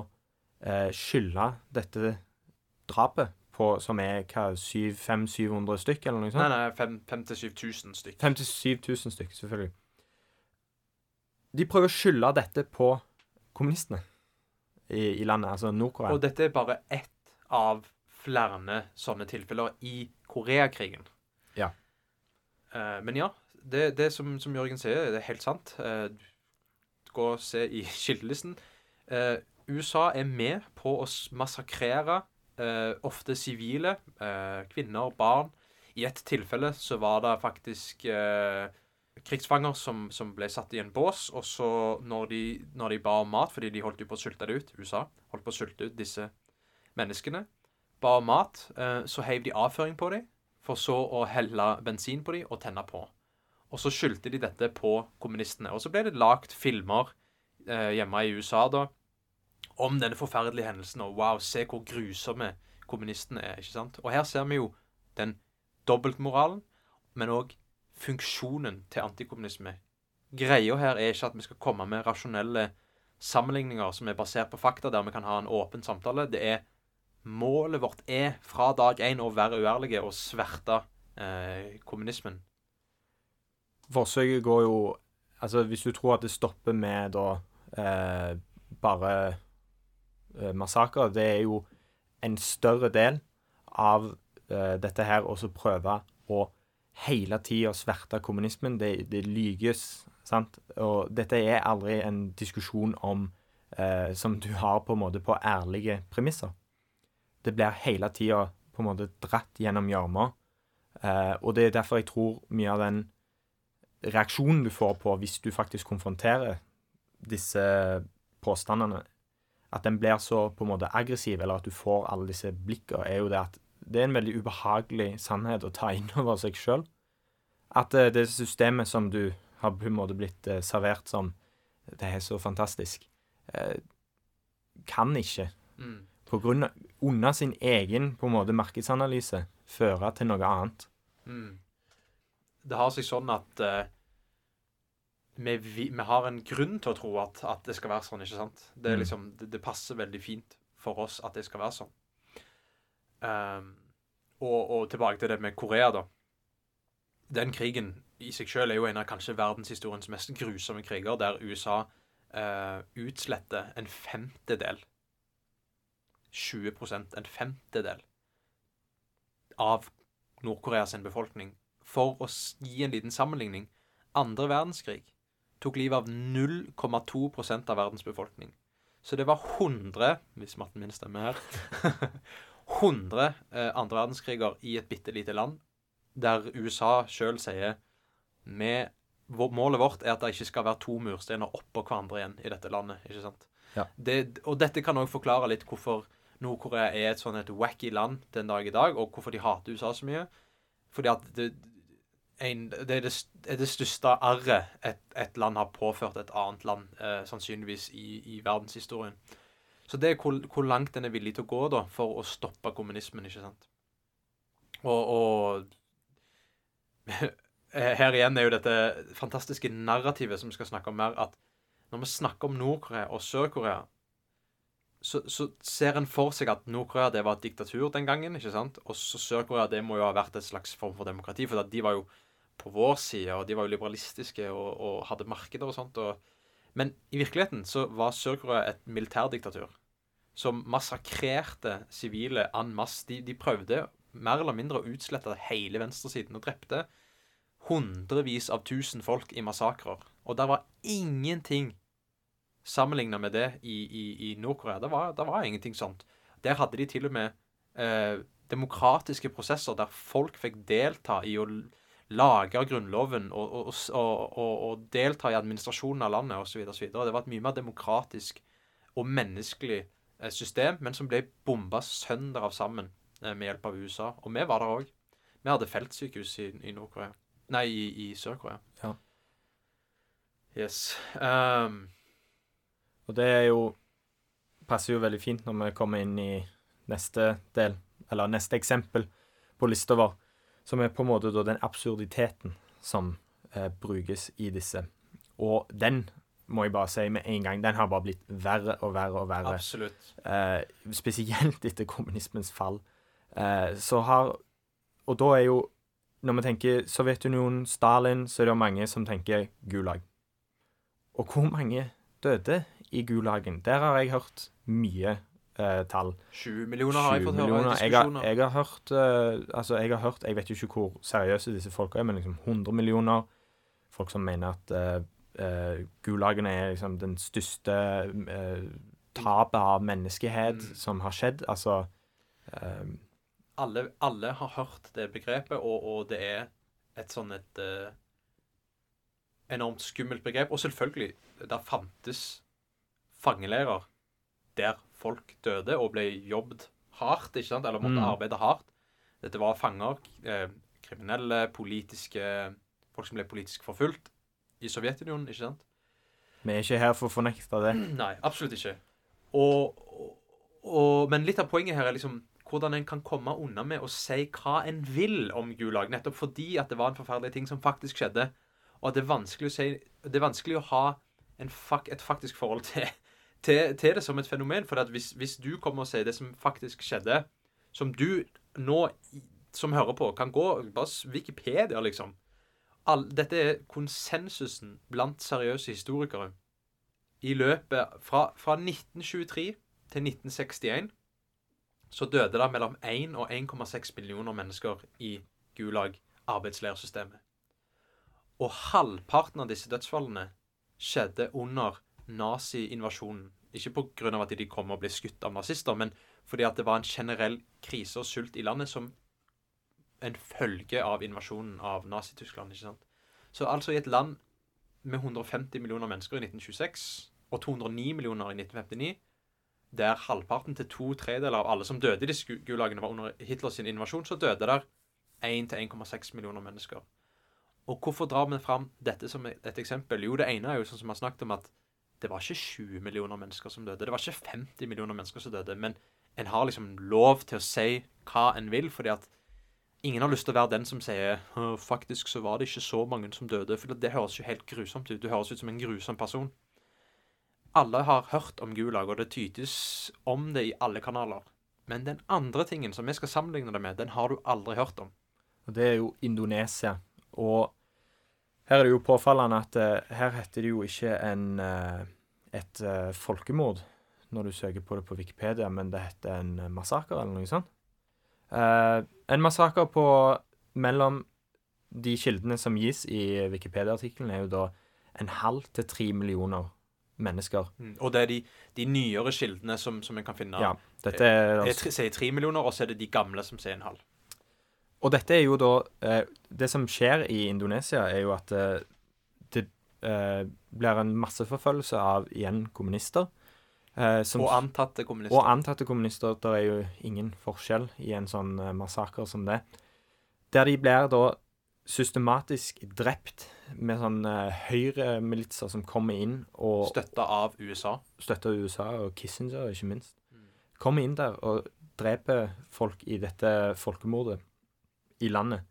eh, skylde dette drapet på som er hva, 500-700 stykk, eller noe sånt? Nei, nei, 5000-7000 stykk. 5000-7000 stykk, selvfølgelig. De prøver å skylde dette på kommunistene i, i landet, altså Nord-Korea. Og dette er bare ett av flere sånne tilfeller i Koreakrigen. Ja. Uh, men ja, det, det som, som, Jørgen sier, det er helt sant. Uh, gå og se i [LAUGHS] kildelisten. Uh, USA er med på å massakrere ofte sivile, kvinner, barn. I ett tilfelle så var det faktisk krigsfanger som, som, ble satt i en bås, og så når de, når de ba om mat, fordi de holdt på å sulte det ut, USA holdt på å sulte ut disse menneskene, ba om mat, eh, så heiv de avføring på dem, for så å helle bensin på dem og tenne på. Og så skyldte de dette på kommunistene. Og så ble det lagt filmer eh, hjemme i USA da, om denne forferdelige hendelsen, og wow, se hvor grusomme kommunistene er, ikke sant? Og her ser vi jo den dobbeltmoralen, men òg funksjonen til antikommunisme. Greia her er ikke at vi skal komme med rasjonelle sammenligninger som er basert på fakta, der vi kan ha en åpen samtale. Det er Målet vårt er fra dag én å være uærlige og sverte eh, kommunismen. Forsøket går jo Altså, hvis du tror at det stopper med da eh, bare massakrer, det er jo en større del av eh, dette her å prøve å hele tida sverte kommunismen. Det, det lyges, sant. Og dette er aldri en diskusjon om eh, som du har på en måte på ærlige premisser. Det blir hele tida på en måte dratt gjennom gjørma. Eh, og det er derfor jeg tror mye av den reaksjonen du får på hvis du faktisk konfronterer disse påstandene, at den blir så på en måte aggressiv, eller at du får alle disse blikkene, er jo det at det er en veldig ubehagelig sannhet å ta inn over seg sjøl. At uh, det systemet som du har på en måte blitt uh, servert som Det er så fantastisk. Uh, kan ikke, mm. på grunn av, under sin egen på en måte markedsanalyse, føre til noe annet. Mm. Det har seg sånn at vi, vi, vi, har en grunn til å tro at, at, det skal være sånn, ikke sant? Det, mm. liksom, det, det, passer veldig fint for oss at det skal være sånn. Um, og, og, tilbake til det med Korea, da. Den krigen i seg sjøl er jo en av kanskje verdenshistoriens mest grusomme kriger, der USA uh, utsletter en femtedel 20% en femtedel av Nord-Koreas befolkning. For å gi en liten sammenligning andre verdenskrig tok livet av 0,2 av verdens befolkning. Så det var 100 Hvis matten min stemmer her [LAUGHS] 100 eh, andre verdenskriger i et bitte lite land, der USA sjøl sier med, Målet vårt er at det ikke skal være to mursteiner oppå hverandre igjen i dette landet. ikke sant? Ja. Det, og dette kan òg forklare litt hvorfor Nord-Korea er et sånn et wacky land den dag i dag, og hvorfor de hater USA så mye. Fordi at det, en, det er det, er det største arret et, et land har påført et annet land, eh, sannsynligvis i, i verdenshistorien. Så det er hvor, hvor langt en er villig til å gå da, for å stoppe kommunismen, ikke sant. Og, og [LAUGHS] her igjen er jo dette fantastiske narrativet som vi skal snakke om mer, at når vi snakker om Nord-Korea og Sør-Korea, så, så ser en for seg at Nord-Korea det var et diktatur den gangen, ikke sant? Og så Sør-Korea det må jo ha vært et slags form for demokrati, for de var jo på vår side, og de var jo liberalistiske og, og hadde markeder og sånt. Og, men i virkeligheten så var Sør-Korea et militærdiktatur som massakrerte sivile en masse. De, de prøvde mer eller mindre å utslette hele venstresiden og drepte hundrevis av tusen folk i massakrer. Og det var ingenting sammenligna med det i, i, i Nord-Korea. Det, det var ingenting sånt. Der hadde de til og med eh, demokratiske prosesser der folk fikk delta i å l- lage grunnloven og, og, og, og, og, og delta i administrasjonen av landet osv. Det var et mye mer demokratisk og menneskelig eh, system, men som ble bomba sønder av sammen eh, med hjelp av USA. Og vi var der òg. Vi hadde feltsykehus i, i Nord-Korea. Nei, i, i Sør-Korea. Ja. Yes. Um, Og det er jo passer jo veldig fint når vi kommer inn i neste del, eller neste eksempel på lista vår, som er på en måte den absurditeten som eh, brukes i disse. Og den, må jeg bare si med en gang, den har bare blitt verre og verre og verre. absolutt. eh, spesielt etter kommunismens fall, eh, så har Og da er jo Når vi tenker Sovjetunionen, Stalin, så er det mange som tenker Gulag. Og hvor mange døde i Gulagen? Der har jeg hørt mye eh, tall. 20 millioner har jeg 20 fått høre i diskusjoner. Jeg har, jeg har hørt eh, Altså, jeg har hørt Jeg vet jo ikke hvor seriøse disse folka er, men liksom 100 millioner. Folk som mener at eh, eh, Gulagene er liksom den største eh, tapet av menneskehet Mm. som har skjedd. Altså eh, alle, alle har hørt det begrepet, og, og det er et sånn et enormt skummelt begrep. Og selvfølgelig, der fantes fangeleirer der folk døde og ble jobbet hardt, ikke sant? eller måtte Mm. arbeide hardt. Dette var fanger, eh, kriminelle, politiske Folk som ble politisk forfulgt i Sovjetunionen, ikke sant? Vi er ikke her for å fornekte det. [CLEARS THROAT] Nei, absolutt ikke. Og, og, men litt av poenget her er liksom hvordan en kan komme unna med å si hva en vil om Gulag, nettopp fordi at det var en forferdelig ting som faktisk skjedde. Og at det er vanskelig å, si, det er vanskelig å ha en fak, et faktisk forhold til, til, til det som et fenomen. For hvis, hvis du kommer og sier det som faktisk skjedde, som du nå som hører på, kan gå bare Wikipedia, liksom. All, dette er konsensusen blant seriøse historikere i løpet fra, fra 1923 til 1961 så døde det mellom 1 og 1,6 millioner mennesker i Gulag, arbeidsleirsystemet. Og halvparten av disse dødsfallene skjedde under nazi-invasjonen. Ikke pga. at de kom og ble skutt av nazister, men fordi at det var en generell krise og sult i landet som en følge av invasjonen av Nazi-Tyskland. ikke sant? Så altså i et land med 150 millioner mennesker i 1926 og 209 millioner i 1959, der halvparten til to tredeler av alle som døde i gu- gulagene, var under Hitlers invasjon, så døde der 1-1,6 millioner mennesker. Og hvorfor drar vi fram dette som et eksempel? Jo, det ene er jo sånn som vi har snakket om, at det var ikke 20 millioner mennesker som døde. Det var ikke 50 millioner mennesker som døde. Men en har liksom lov til å si hva en vil, fordi at ingen har lyst til å være den som sier faktisk så var det ikke så mange som døde. For det høres jo helt grusomt ut. Du høres ut som en grusom person. Alle har hørt om Gulag, og det tytes om det i alle kanaler. Men den andre tingen som vi skal sammenligne det med, den har du aldri hørt om. Det er jo Indonesia. Og her er det jo påfallende at eh, her heter det jo ikke en, eh, et eh, folkemord når du søker på det på Wikipedia, men det heter en massaker eller noe sånt. En massaker på mellom de kildene som gis i Wikipedia-artikkelen, er jo da en halv til tre millioner mennesker. Og det er de, de nyere kildene som, som en kan finne. Ja, dette er Jeg altså tre- sier tre millioner, og så er det de gamle som sier en halv. Og dette er jo da eh, Det som skjer i Indonesia, er jo at eh, det eh, blir en masseforfølgelse av igjen kommunister. Eh, som, Og antatte kommunister. og antatte kommunister. Det er jo ingen forskjell i en sånn eh, massaker som det. Der de blir da systematisk drept med sånn eh, høyremilitser som kommer inn og Støtta av USA. støtter USA, og Kissinger ikke minst. Mm. Kommer inn der og dreper folk i dette folkemordet i landet.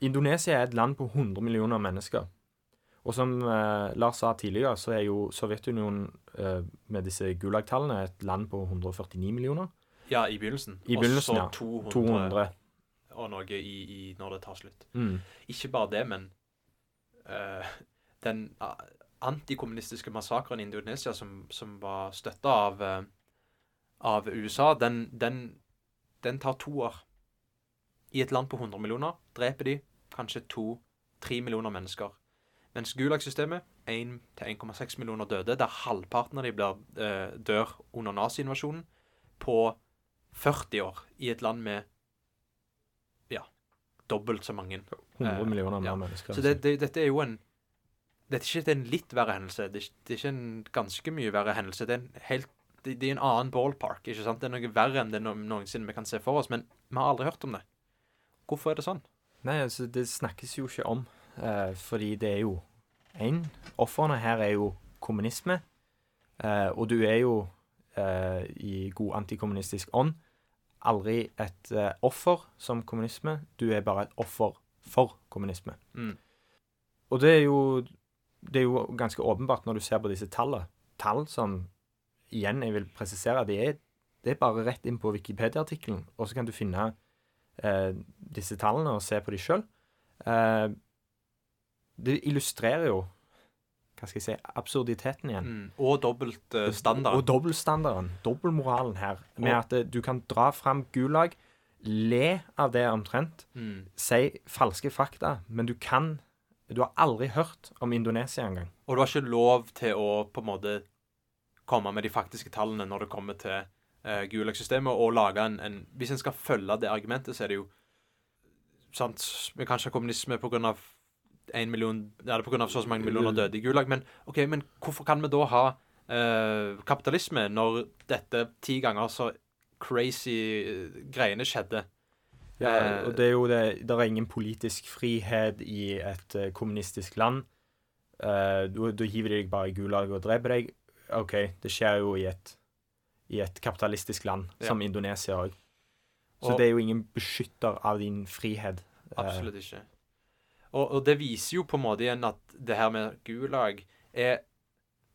Indonesia er et land på 100 millioner mennesker. Og som eh, Lars sa tidligere, så er jo Sovjetunionen eh, med disse Gulag-tallene et land på 149 millioner. Ja, i begynnelsen. I begynnelsen. Og så 200, 200. og noe i, i når det tar slutt. Mm. Ikke bare det, men eh, den uh, antikommunistiske massakren i Indonesia som, som var støtta av, eh, av USA, den, den, den tar to år. I et land på 100 millioner dreper de kanskje to-tre millioner mennesker. Mens Gulag-systemet 1-1,6 millioner døde, der halvparten av de blir, eh, dør under nazi-invasjonen, på 40 år i et land med ja, dobbelt så mange 100 Eh, millioner eh, ja. mennesker. så det, det, dette er jo en Dette er ikke en litt verre hendelse. Det er, ikke- det er ikke en ganske mye verre hendelse. Det er en helt det, er en annen ballpark. ikke sant? Det er noe verre enn det no, noensinne vi kan se for oss. Men vi har aldri hørt om det. Hvorfor er det sånn? Nei, altså, det snakkes jo ikke om, eh, fordi det er jo én Ofrene her er jo kommunisme, eh, og du er jo eh, i god antikommunistisk ånd aldri et eh, offer som kommunisme, du er bare et offer for kommunisme. Mm. Og det er jo det er jo ganske åpenbart når du ser på disse tallene. Tall som igjen, jeg vil presisere, det er, det er bare rett inn på Wikipedia-artikkelen, og så kan du finne eh, disse tallene og se på de sjøl. Eh, det illustrerer jo hva skal jeg si, absurditeten igjen. Mm. Og dobbeltstandarden. Og dobbeltstandarden, dobbeltmoralen her, med at eh, du kan dra fram Gulag, le av det omtrent, Mm. si falske fakta, men du kan Du har aldri hørt om Indonesia engang. Og du har ikke lov til å på en måte komme med de faktiske tallene når det kommer til uh, Gulag-systemet, og lage en, en Hvis en skal følge det argumentet, så er det jo sant, Vi kan ikke ha kommunisme pga. en million Ja, det er pga. så og så mange millioner døde i Gulag, men OK, men hvorfor kan vi da ha eh, kapitalisme når dette ti ganger så crazy eh, greiene skjedde? Ja, Eh, og det er jo det Det er ingen politisk frihet i et eh, kommunistisk land. Uh, da hiver de deg bare i Gulag og dreper deg. OK, det skjer jo i et, i et kapitalistisk land, Ja. som Indonesia òg. Så Og- det er jo ingen beskytter av din frihet. Eh, Absolutt ikke. Og, og det viser jo på en måte igjen at det her med Gulag er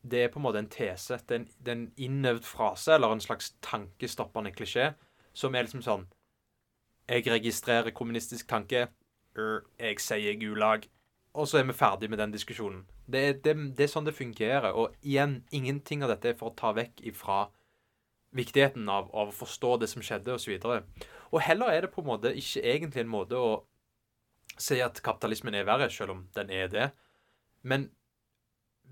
Det er på en måte en tese. Det er en, det er en innøvd frase, eller en slags tankestoppende klisjé, som er liksom sånn Jeg registrerer kommunistisk tanke. Er, jeg sier Gulag. Og så er vi ferdig med den diskusjonen. Det er, det, det er sånn det fungerer. Og igjen, ingenting av dette er for å ta vekk ifra viktigheten av, av å forstå det som skjedde, osv. Og, og heller er det på en måte ikke egentlig en måte å si at kapitalismen er verre, selv om den er det. Men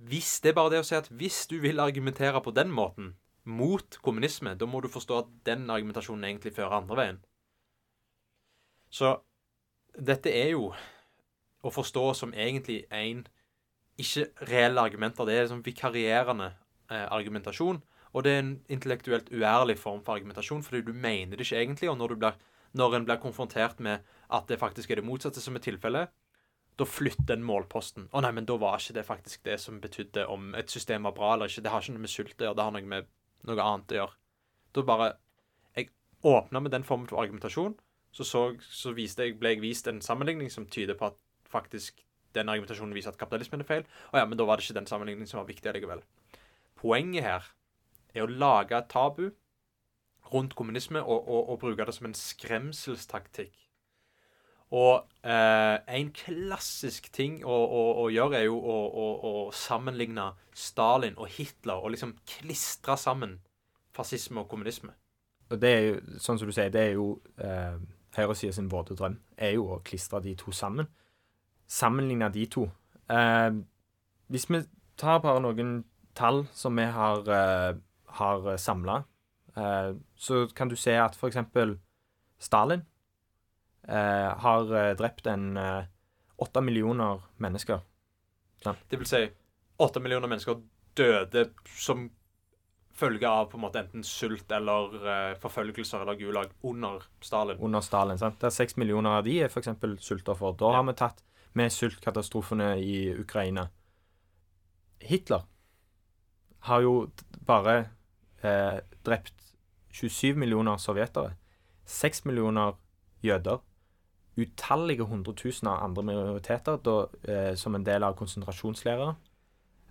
hvis det er bare det å si at hvis du vil argumentere på den måten mot kommunisme, da må du forstå at den argumentasjonen egentlig fører andre veien. Så dette er jo å forstå som egentlig en ikke reelle argumenter. Det er liksom vikarierende eh, argumentasjon. Og det er en intellektuelt uærlig form for argumentasjon, fordi du mener det ikke egentlig. Og når, blir, når en blir konfrontert med at det faktisk er det motsatte som er tilfellet, da flytter en målposten. Å nei, men da var ikke det faktisk det som betydde om et system var bra eller ikke. Det har ikke noe med sult å gjøre, det har noe med noe annet å gjøre. Da bare Jeg åpna med den formen for argumentasjon, så, så, så jeg, ble jeg vist en sammenligning som tyder på at faktisk den argumentasjonen viser at kapitalismen er feil. Å ja, men da var det ikke den sammenligningen som var viktig allikevel. Poenget her er å lage et tabu rundt kommunisme og, og, og bruke det som en skremselstaktikk. Og eh, en klassisk ting å, å, å gjøre er jo å, å, sammenligne Stalin og Hitler og liksom klistre sammen fascisme og kommunisme. Og det er jo, sånn som du sier, det er jo eh, høyresida sin våte drøm, er jo å klistre de to sammen. Sammenligne de to. Eh, hvis vi tar bare noen tall som vi har, eh, har samla, eh, så kan du se at for eksempel Stalin eh, har eh, drept en eh, åtte millioner mennesker. Det vil si åtte millioner mennesker døde som følge av på en måte enten sult eller eh, forfølgelser eller gulag under Stalin. under Stalin. sant? Der seks millioner av de er f.eks. sultoffer. Da Ja. har vi tatt med sultkatastrofene i Ukraina. Hitler har jo bare eh, drept 27 millioner sovjetere, 6 millioner jøder, utallige hundretusener av andre minoriteter da, eh, som en del av konsentrasjonsleirer.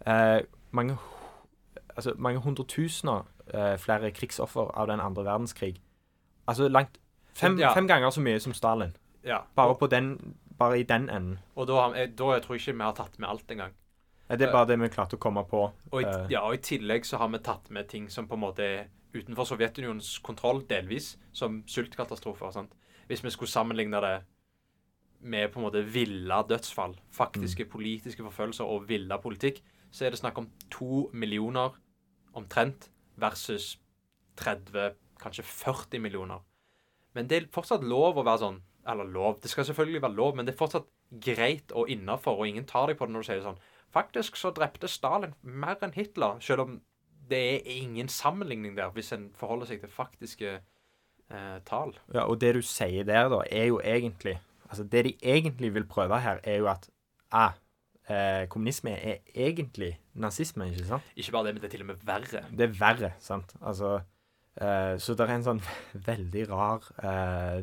Eh, mange, altså, mange hundretusener eh, flere krigsoffer av den andre verdenskrig. Altså langt Fem, Ja. fem ganger så mye som Stalin. Ja. Bare, på den, bare i den enden. og da, da jeg tror jeg ikke vi har tatt med alt engang. Er det bare det vi klarte å komme på? Og i, Eh. ja, og i tillegg så har vi tatt med ting som på en måte er utenfor Sovjetunionens kontroll, delvis, som sultkatastrofer. Sant? Hvis vi skulle sammenligne det med på en måte villa dødsfall, faktiske politiske forfølgelser og villa politikk, så er det snakk om to millioner omtrent versus 30, kanskje 40 millioner. Men det er fortsatt lov å være sånn Eller lov, det skal selvfølgelig være lov, men det er fortsatt greit og innafor, og ingen tar deg på det når du sier det sånn. Faktisk så drepte Stalin mer enn Hitler, selv om det er ingen sammenligning der, hvis en forholder seg til faktiske eh, tall. Ja, og det du sier der, da, er jo egentlig Altså, det de egentlig vil prøve her, er jo at ah, eh, kommunisme er egentlig nazisme, ikke sant? Ikke bare det, men det er til og med verre. Det er verre, sant? Altså eh, Så det er en sånn [LAUGHS] veldig rar eh,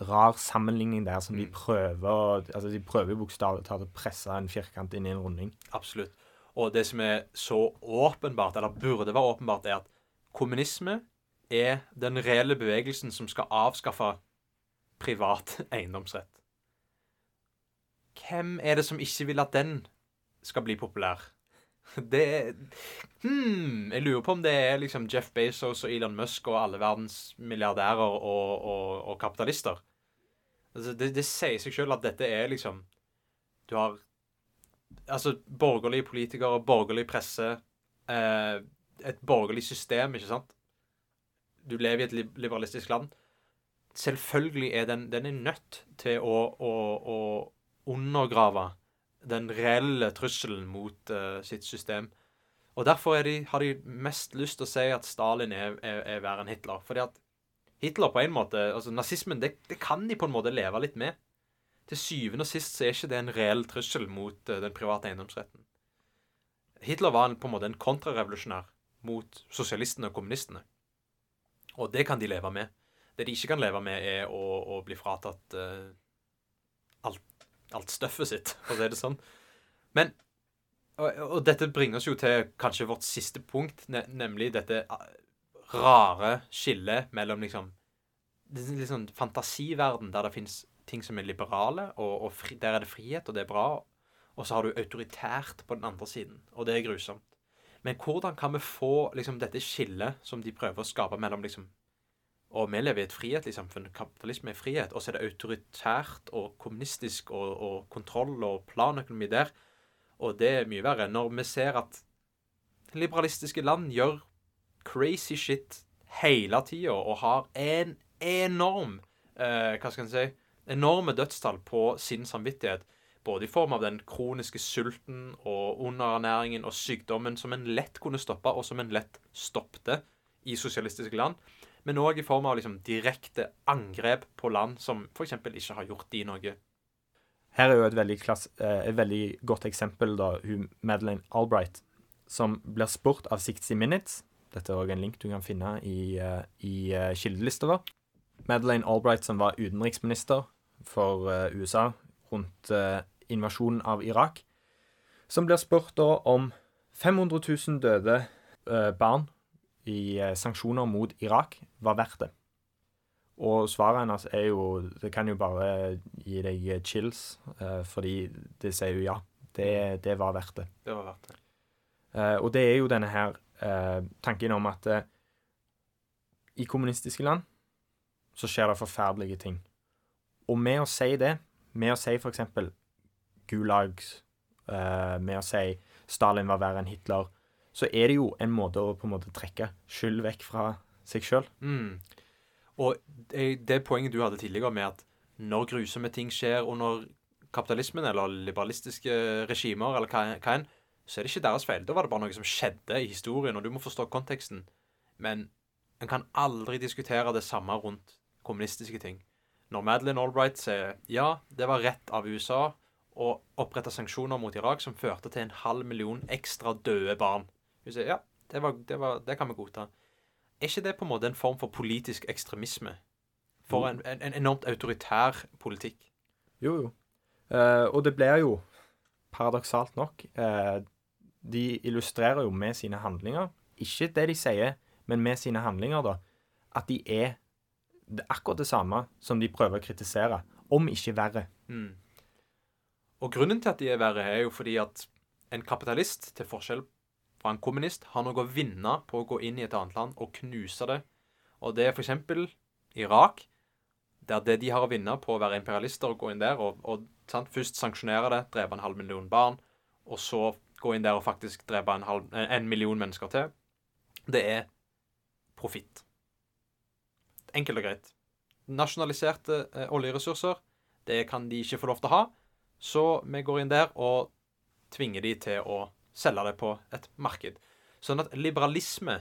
rar sammenligning der som de Mm. prøver å Altså, de prøver jo bokstavelig talt å presse en firkant inn i en runding. Absolutt. Og det som er så åpenbart, eller burde være åpenbart, er at kommunisme er den reelle bevegelsen som skal avskaffe privat [LAUGHS] eiendomsrett. Hvem er det som ikke vil at den skal bli populær? [LAUGHS] Det er hmm, Jeg lurer på om det er liksom Jeff Bezos og Elon Musk og alle verdens milliardærer og, og, og kapitalister. Altså, det, det sier seg sjøl at dette er liksom Du har altså borgerlige politikere, borgerlig presse, eh, et borgerlig system, ikke sant? Du lever i et liberalistisk land. Selvfølgelig er den, den er nødt til å, å, å undergrave den reelle trusselen mot eh, sitt system. Og derfor er de, har de mest lyst til å si at Stalin er, er, er verre enn Hitler. Fordi at Hitler på en måte, altså Nazismen det, det kan de på en måte leve litt med. Til syvende og sist så er ikke det en reell trussel mot eh, den private eiendomsretten. Hitler var en, på en måte en kontrarevolusjonær mot sosialistene og kommunistene. Og det kan de leve med. Det de ikke kan leve med, er å, å bli fratatt uh, alt, alt støffet sitt, for å si det sånn. Men og, og dette bringer oss jo til kanskje vårt siste punkt, ne nemlig dette rare skillet mellom liksom det er litt sånn fantasiverden der det fins ting som er liberale, og, og fri, der er det frihet, og det er bra. Og så har du autoritært på den andre siden, og det er grusomt. Men hvordan kan vi få liksom, dette skillet som de prøver å skape mellom liksom Og vi lever i et frihetlig samfunn, kapitalisme er frihet, og så er det autoritært og kommunistisk og, og kontroll og planøkonomi der. Og det er mye verre når vi ser at liberalistiske land gjør crazy shit hele tida og har en enorm eh, Hva skal en si enorme dødstall på sin samvittighet. Både i form av den kroniske sulten og underernæringen og sykdommen som en lett kunne stoppe, og som en lett stoppte i sosialistiske land. Men òg i form av liksom direkte angrep på land som f.eks. ikke har gjort de noe. Her er jo et veldig, klass, eh, et veldig godt eksempel, da, hun Madeleine Albright, som blir spurt av 60 Minutes. Dette er òg en link du kan finne i, eh, i eh, kildelista vår. Madeleine Albright, som var utenriksminister for eh, USA rundt invasjonen av Irak, som blir spurt da om 500 000 døde barn i sanksjoner mot Irak var verdt det. Og svaret hennes er jo Det kan jo bare gi deg chills, fordi det sier jo ja. Det, det var verdt det. Det var verdt det. Og det er jo denne her eh, tanken om at eh, i kommunistiske land så skjer det forferdelige ting. Og med å si det, med å si for eksempel Gulag, eh, med å si Stalin var verre enn Hitler, så er det jo en måte å på en måte trekke skyld vekk fra seg sjøl. Mm. Og det, det poenget du hadde tidligere med at når grusomme ting skjer under kapitalismen eller liberalistiske regimer, eller hva, hva enn, så er det ikke deres feil. Da var det bare noe som skjedde i historien, og du må forstå konteksten. Men en kan aldri diskutere det samme rundt kommunistiske ting. Når Madeleine Albright sier ja, det var rett av USA å opprette sanksjoner mot Irak som førte til en halv million ekstra døde barn. Hun sier ja, det, var, det, var, det kan vi godta. Er ikke det på en måte en form for politisk ekstremisme? For en, en, en enormt autoritær politikk? Jo, jo. Eh, og det blir jo, paradoksalt nok eh, De illustrerer jo med sine handlinger, ikke det de sier, men med sine handlinger, da, at de er det akkurat det samme som de prøver å kritisere, om ikke verre. Mm. Og grunnen til at de er verre, er jo fordi at en kapitalist, til forskjell fra en kommunist, har noe å vinne på å gå inn i et annet land og knuse det. Og det er f.eks. Irak, der det de har å vinne på å være imperialister og gå inn der og, og sant, først sanksjonere det, drepe en halv million barn, og så gå inn der og faktisk drepe en, halv, en million mennesker til, det er profitt. Enkelt og greit. Nasjonaliserte eh, oljeressurser, det kan de ikke få lov til å ha. Så vi går inn der og tvinger de til å selge det på et marked. Sånn at liberalisme,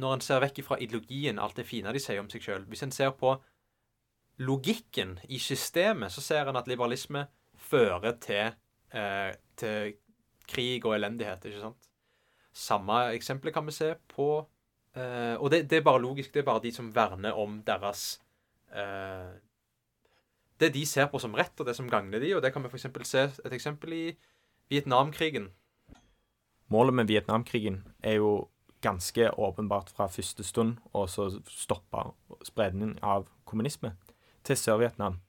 når en ser vekk fra ideologien, alt det fine de sier om seg sjøl Hvis en ser på logikken i systemet, så ser en at liberalisme fører til, eh, til krig og elendighet, ikke sant? Samme eksempel kan vi se på eh, Og det, det, er bare logisk. Det er bare de som verner om deres eh, Det de ser på som rett, og det som gagner de, og det kan vi f.eks. se et eksempel i Vietnamkrigen. Målet med Vietnamkrigen er jo ganske åpenbart fra første stund å stoppe spredningen av kommunisme til Sør-Vietnam.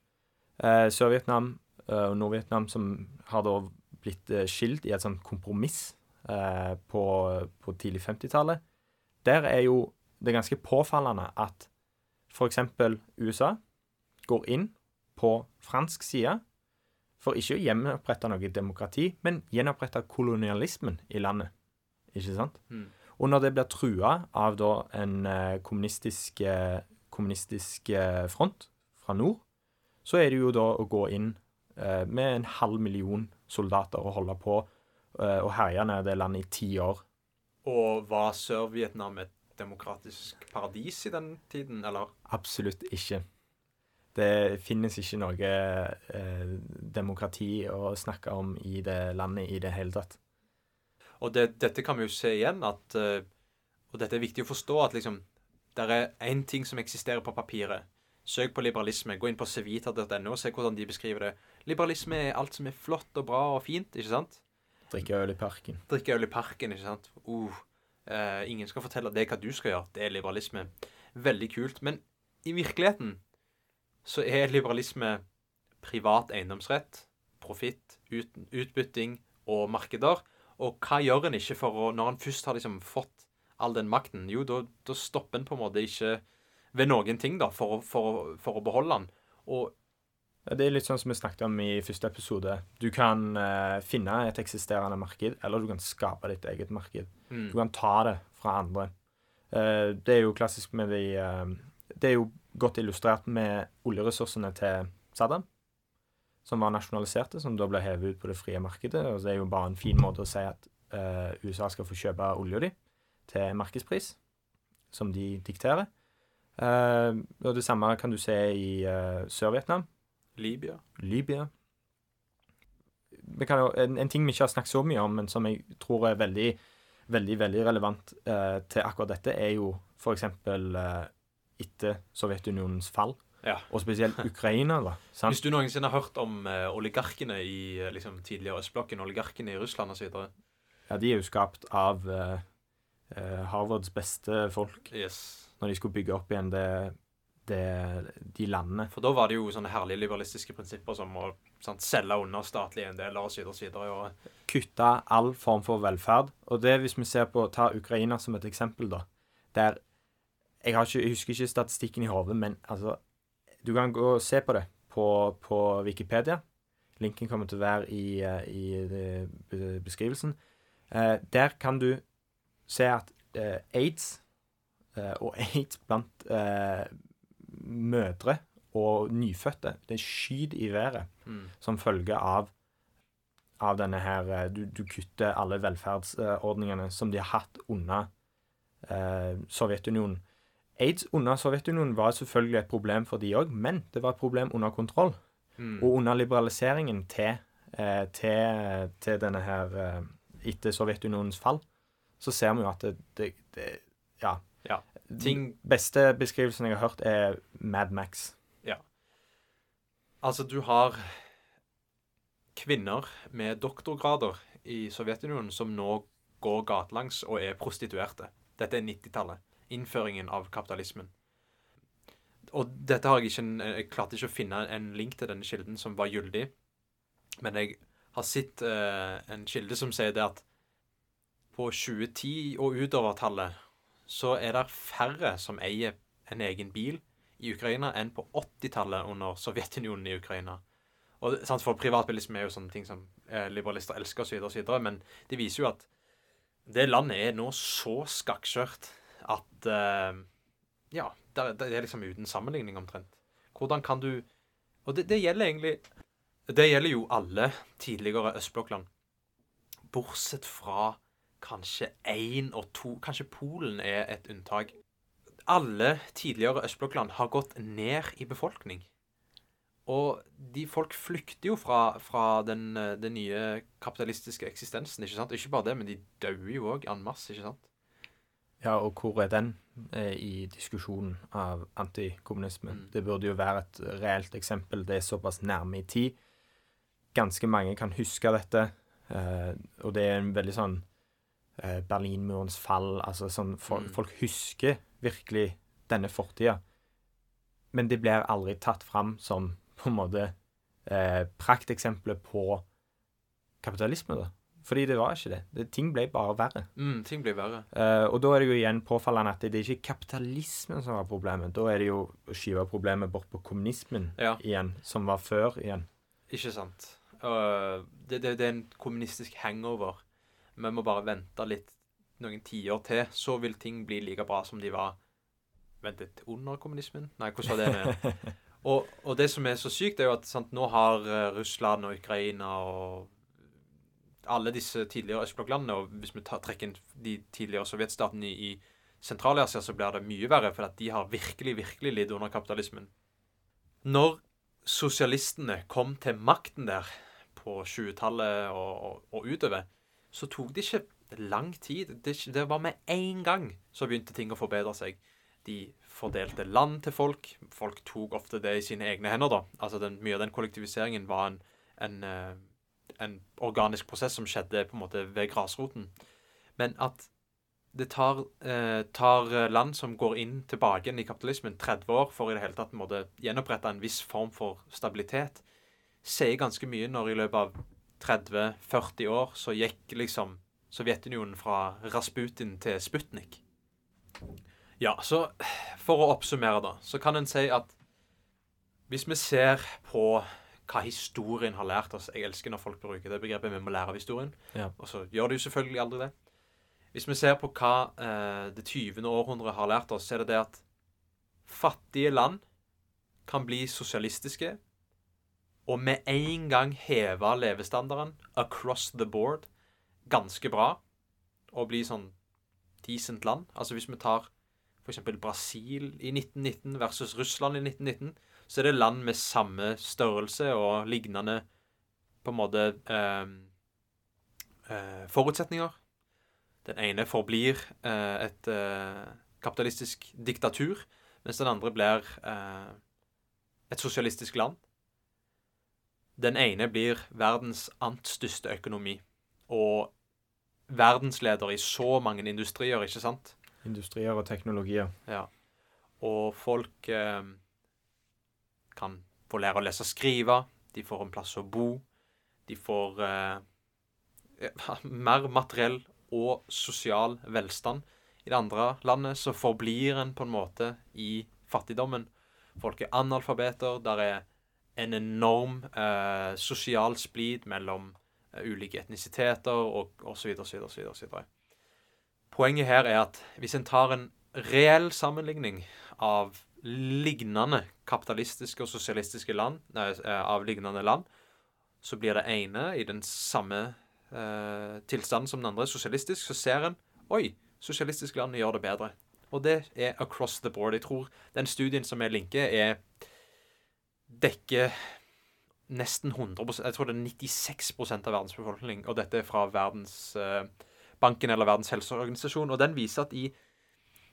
Eh, Sør-Vietnam eh, og Nord-Vietnam som har da blitt eh, skilt i et sånt kompromiss eh, på, på, tidlig 50-tallet. Der er jo det ganske påfallende at f.eks. USA går inn på fransk side for ikke å gjenopprette noe demokrati, men gjenopprette kolonialismen i landet. Ikke sant? Mm. Og når det blir trua av da en eh, kommunistisk, eh, kommunistisk front fra nord, så er det jo da å gå inn med en halv million soldater og holde på eh, og herje ned det landet i ti år. Og var Sør-Vietnam et demokratisk paradis i den tiden, eller? Absolutt ikke. Det finnes ikke noe eh, demokrati å snakke om i det landet i det hele tatt. Og det, dette kan vi jo se igjen, at uh, Og dette er viktig å forstå, at liksom Det er én ting som eksisterer på papiret. Søk på liberalisme. Gå inn på civita.no og se hvordan de beskriver det. Liberalisme er alt som er flott og bra og fint, ikke sant? Drikke øl i parken. Drikke øl i parken, ikke sant. Uh, uh, ingen skal fortelle deg hva du skal gjøre. Det er liberalisme. Veldig kult. Men i virkeligheten så er liberalisme privat eiendomsrett, profitt, ut, utbytting og markeder. Og hva gjør en ikke for å Når en først har liksom fått all den makten, jo, da stopper en på en måte ikke ved noen ting da, for, for, for å beholde den. Og Det er litt sånn som vi snakket om i første episode. Du kan uh, finne et eksisterende marked, eller du kan skape ditt eget marked. Mm. Du kan ta det fra andre. Uh, det er jo klassisk med de uh, Det er jo godt illustrert med oljeressursene til Saddam, som var nasjonaliserte, som da ble hevet ut på det frie markedet. og Det er jo bare en fin måte å si at USA skal få kjøpe olja di til markedspris, som de dikterer. Og det samme kan du se i Sør-Vietnam. Libya. Libya. Jo, en, en, ting vi ikke har snakket så mye om, men som jeg tror er veldig, veldig, veldig relevant eh, til akkurat dette, er jo f.eks. Eh, etter Sovjetunionens fall. Ja. Og spesielt [LAUGHS] Ukraina. da, sant? Hvis du noensinne har hørt om eh, oligarkene i liksom, tidligere østblokken, oligarkene i Russland osv.? Ja, de er jo skapt av Harvards beste folk. Yes når de skulle bygge opp igjen det, det, de landene. For da var det jo sånne herlige liberalistiske prinsipper som å sant, selge under statlige eiendeler osv. Og... Kutte all form for velferd. Og det hvis vi ser på Ta Ukraina som et eksempel, da. Der Jeg, ikke, jeg husker ikke statistikken i hodet, men altså Du kan gå og se på det på, på Wikipedia. Linken kommer til å være i, eh, i beskrivelsen. Eh, der kan du se at eh, aids Eh, og aids blant eh, mødre og nyfødte det skyter i været mm. som følge av av denne her eh, du, du kutter alle velferdsordningene som de har hatt under eh, Sovjetunionen. Aids under Sovjetunionen var selvfølgelig et problem for de òg, men det var et problem under kontroll. Mm. Og under liberaliseringen til, eh, til, til denne her eh, Etter Sovjetunionens fall, så ser vi jo at det, det, det Ja. Ja, ting- Den beste beskrivelsen jeg har hørt, er Mad Max. Altså, du har kvinner med doktorgrader i Sovjetunionen som nå går gatelangs og er prostituerte. Dette er 90-tallet. Innføringen av kapitalismen. Og dette har jeg ikke Jeg klarte ikke å finne en link til denne kilden som var gyldig. Men jeg har sett uh, en kilde som sier det at på 2010 og utover-tallet så er det færre som eier en egen bil i Ukraina enn på 80-tallet under Sovjetunionen i Ukraina. Og sant, For privatbilisme er jo sånne ting som eh, liberalister elsker osv., osv., men det viser jo at det landet er nå så skakkskjørt at eh, Ja, det, det er liksom uten sammenligning omtrent. Hvordan kan du Og det, det gjelder egentlig Det gjelder jo alle tidligere østblokkland. Bortsett fra kanskje én og to Kanskje Polen er et unntak alle tidligere østblokkland har gått ned i befolkning. Og de folk flykter jo fra, fra den, eh, den nye kapitalistiske eksistensen. Ikke sant? Ikke bare det, men de dør jo òg en masse. ikke sant? Ja, og hvor er den eh, i diskusjonen av antikommunisme? Mm. Det burde jo være et reelt eksempel. Det er såpass nærme i tid. Ganske mange kan huske dette, eh, og det er en veldig sånn Berlinmurens fall Altså sånn folk, Mm. folk husker virkelig denne fortida, men det blir aldri tatt fram som på en måte eh, prakteksempler på kapitalisme, da. Fordi det var ikke det. det ting ble bare verre. Mm, ting ble verre. Eh, og da er det jo igjen påfallende at det er ikke kapitalismen som var problemet. Da er det jo å skyve problemet bort på kommunismen Ja. igjen, som var før igjen. Ikke sant. Uh, det, det, det er en kommunistisk hangover. Vi må bare vente litt noen tiår til, så vil ting bli like bra som de var ventet under kommunismen? Nei, hvordan var det med [LAUGHS] og, og det som er så sykt, er jo at sant, nå har eh, Russland og Ukraina og alle disse tidligere østblokklandene, og hvis vi tar, trekker inn de tidligere sovjetstatene i, i Sentral-Asia, så blir det mye verre, for at de har virkelig, virkelig lidd under kapitalismen. Når sosialistene kom til makten der på 20-tallet og, og, og utover, så tok det ikke lang tid. Det, det var med én gang så begynte ting å forbedre seg. De fordelte land til folk. Folk tok ofte det i sine egne hender, da. Altså den, Mye av den kollektiviseringen var en, en, eh, en organisk prosess som skjedde på en måte ved grasroten. Men at det tar, eh, tar land som går inn tilbake i kapitalismen 30 år for i det hele tatt å gjenopprette en viss form for stabilitet, sier ganske mye når i løpet av 30-40 år så gikk liksom Sovjetunionen fra Rasputin til Sputnik. Ja, så for å oppsummere, da, så kan en si at hvis vi ser på hva historien har lært oss Jeg elsker når folk bruker det begrepet 'vi må lære av historien', Ja. og så gjør de jo selvfølgelig aldri det. Hvis vi ser på hva eh, det 20. århundret har lært oss, så er det det at fattige land kan bli sosialistiske og med en gang heve levestandarden across the board ganske bra og bli sånn decent land. Altså hvis vi tar f.eks. Brasil i 1919 versus Russland i 1919, så er det land med samme størrelse og lignende på en måte eh, eh, forutsetninger. Den ene forblir eh, et eh, kapitalistisk diktatur, mens den andre blir eh, et sosialistisk land. Den ene blir verdens ant største økonomi, og verdensleder i så mange industrier, ikke sant? Industrier og teknologier. Ja. Og folk eh, kan få lære å lese og skrive. De får en plass å bo. De får eh, [LAUGHS] mer materiell og sosial velstand. I det andre landet så forblir en på en måte i fattigdommen. Folk er analfabeter. Der er en enorm eh, sosial splid mellom eh, ulike etnisiteter og osv. osv. osv. Poenget her er at hvis en tar en reell sammenligning av lignende kapitalistiske og sosialistiske land, nei, eh, av lignende land, så blir det ene i den samme eh, tilstanden som den andre, sosialistisk, så ser en Oi, sosialistiske land gjør det bedre. Og det er across the board. Jeg tror den studien som jeg linker, er dekker nesten 100 Jeg tror det er 96 av verdens befolkning, og dette er fra Verdensbanken eller Verdens helseorganisasjon. Og den viser at i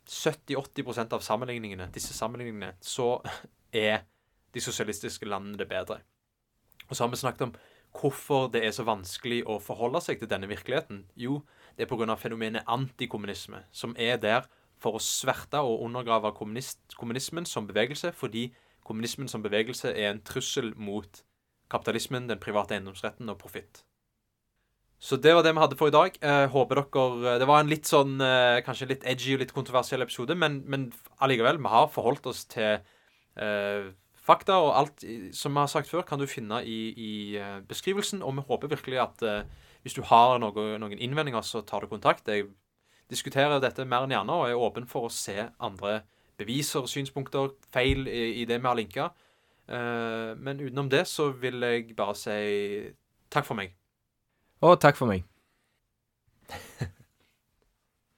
70-80% av sammenligningene, disse sammenligningene, så er de sosialistiske landene det bedre. Og så har vi snakket om hvorfor det er så vanskelig å forholde seg til denne virkeligheten. Jo, det er pga. fenomenet antikommunisme, som er der for å sverte og undergrave kommunismen som bevegelse, fordi kommunismen som bevegelse er en trussel mot kapitalismen, den private eiendomsretten og profitt. Så det var det vi hadde for i dag. Jeg håper dere Det var en litt sånn eh, kanskje litt edgy og litt kontroversiell episode, men, men allikevel, vi har forholdt oss til eh, fakta, og alt som vi har sagt før, kan du finne i, i beskrivelsen. Og vi håper virkelig at eh, hvis du har noe, noen innvendinger, så tar du kontakt. Jeg diskuterer dette mer enn gjerne, og er åpen for å se andre beviser, synspunkter, feil i, i det vi har linka. Uh, eh, men utenom det så vil jeg bare si takk for meg. Og takk for meg. [LAUGHS]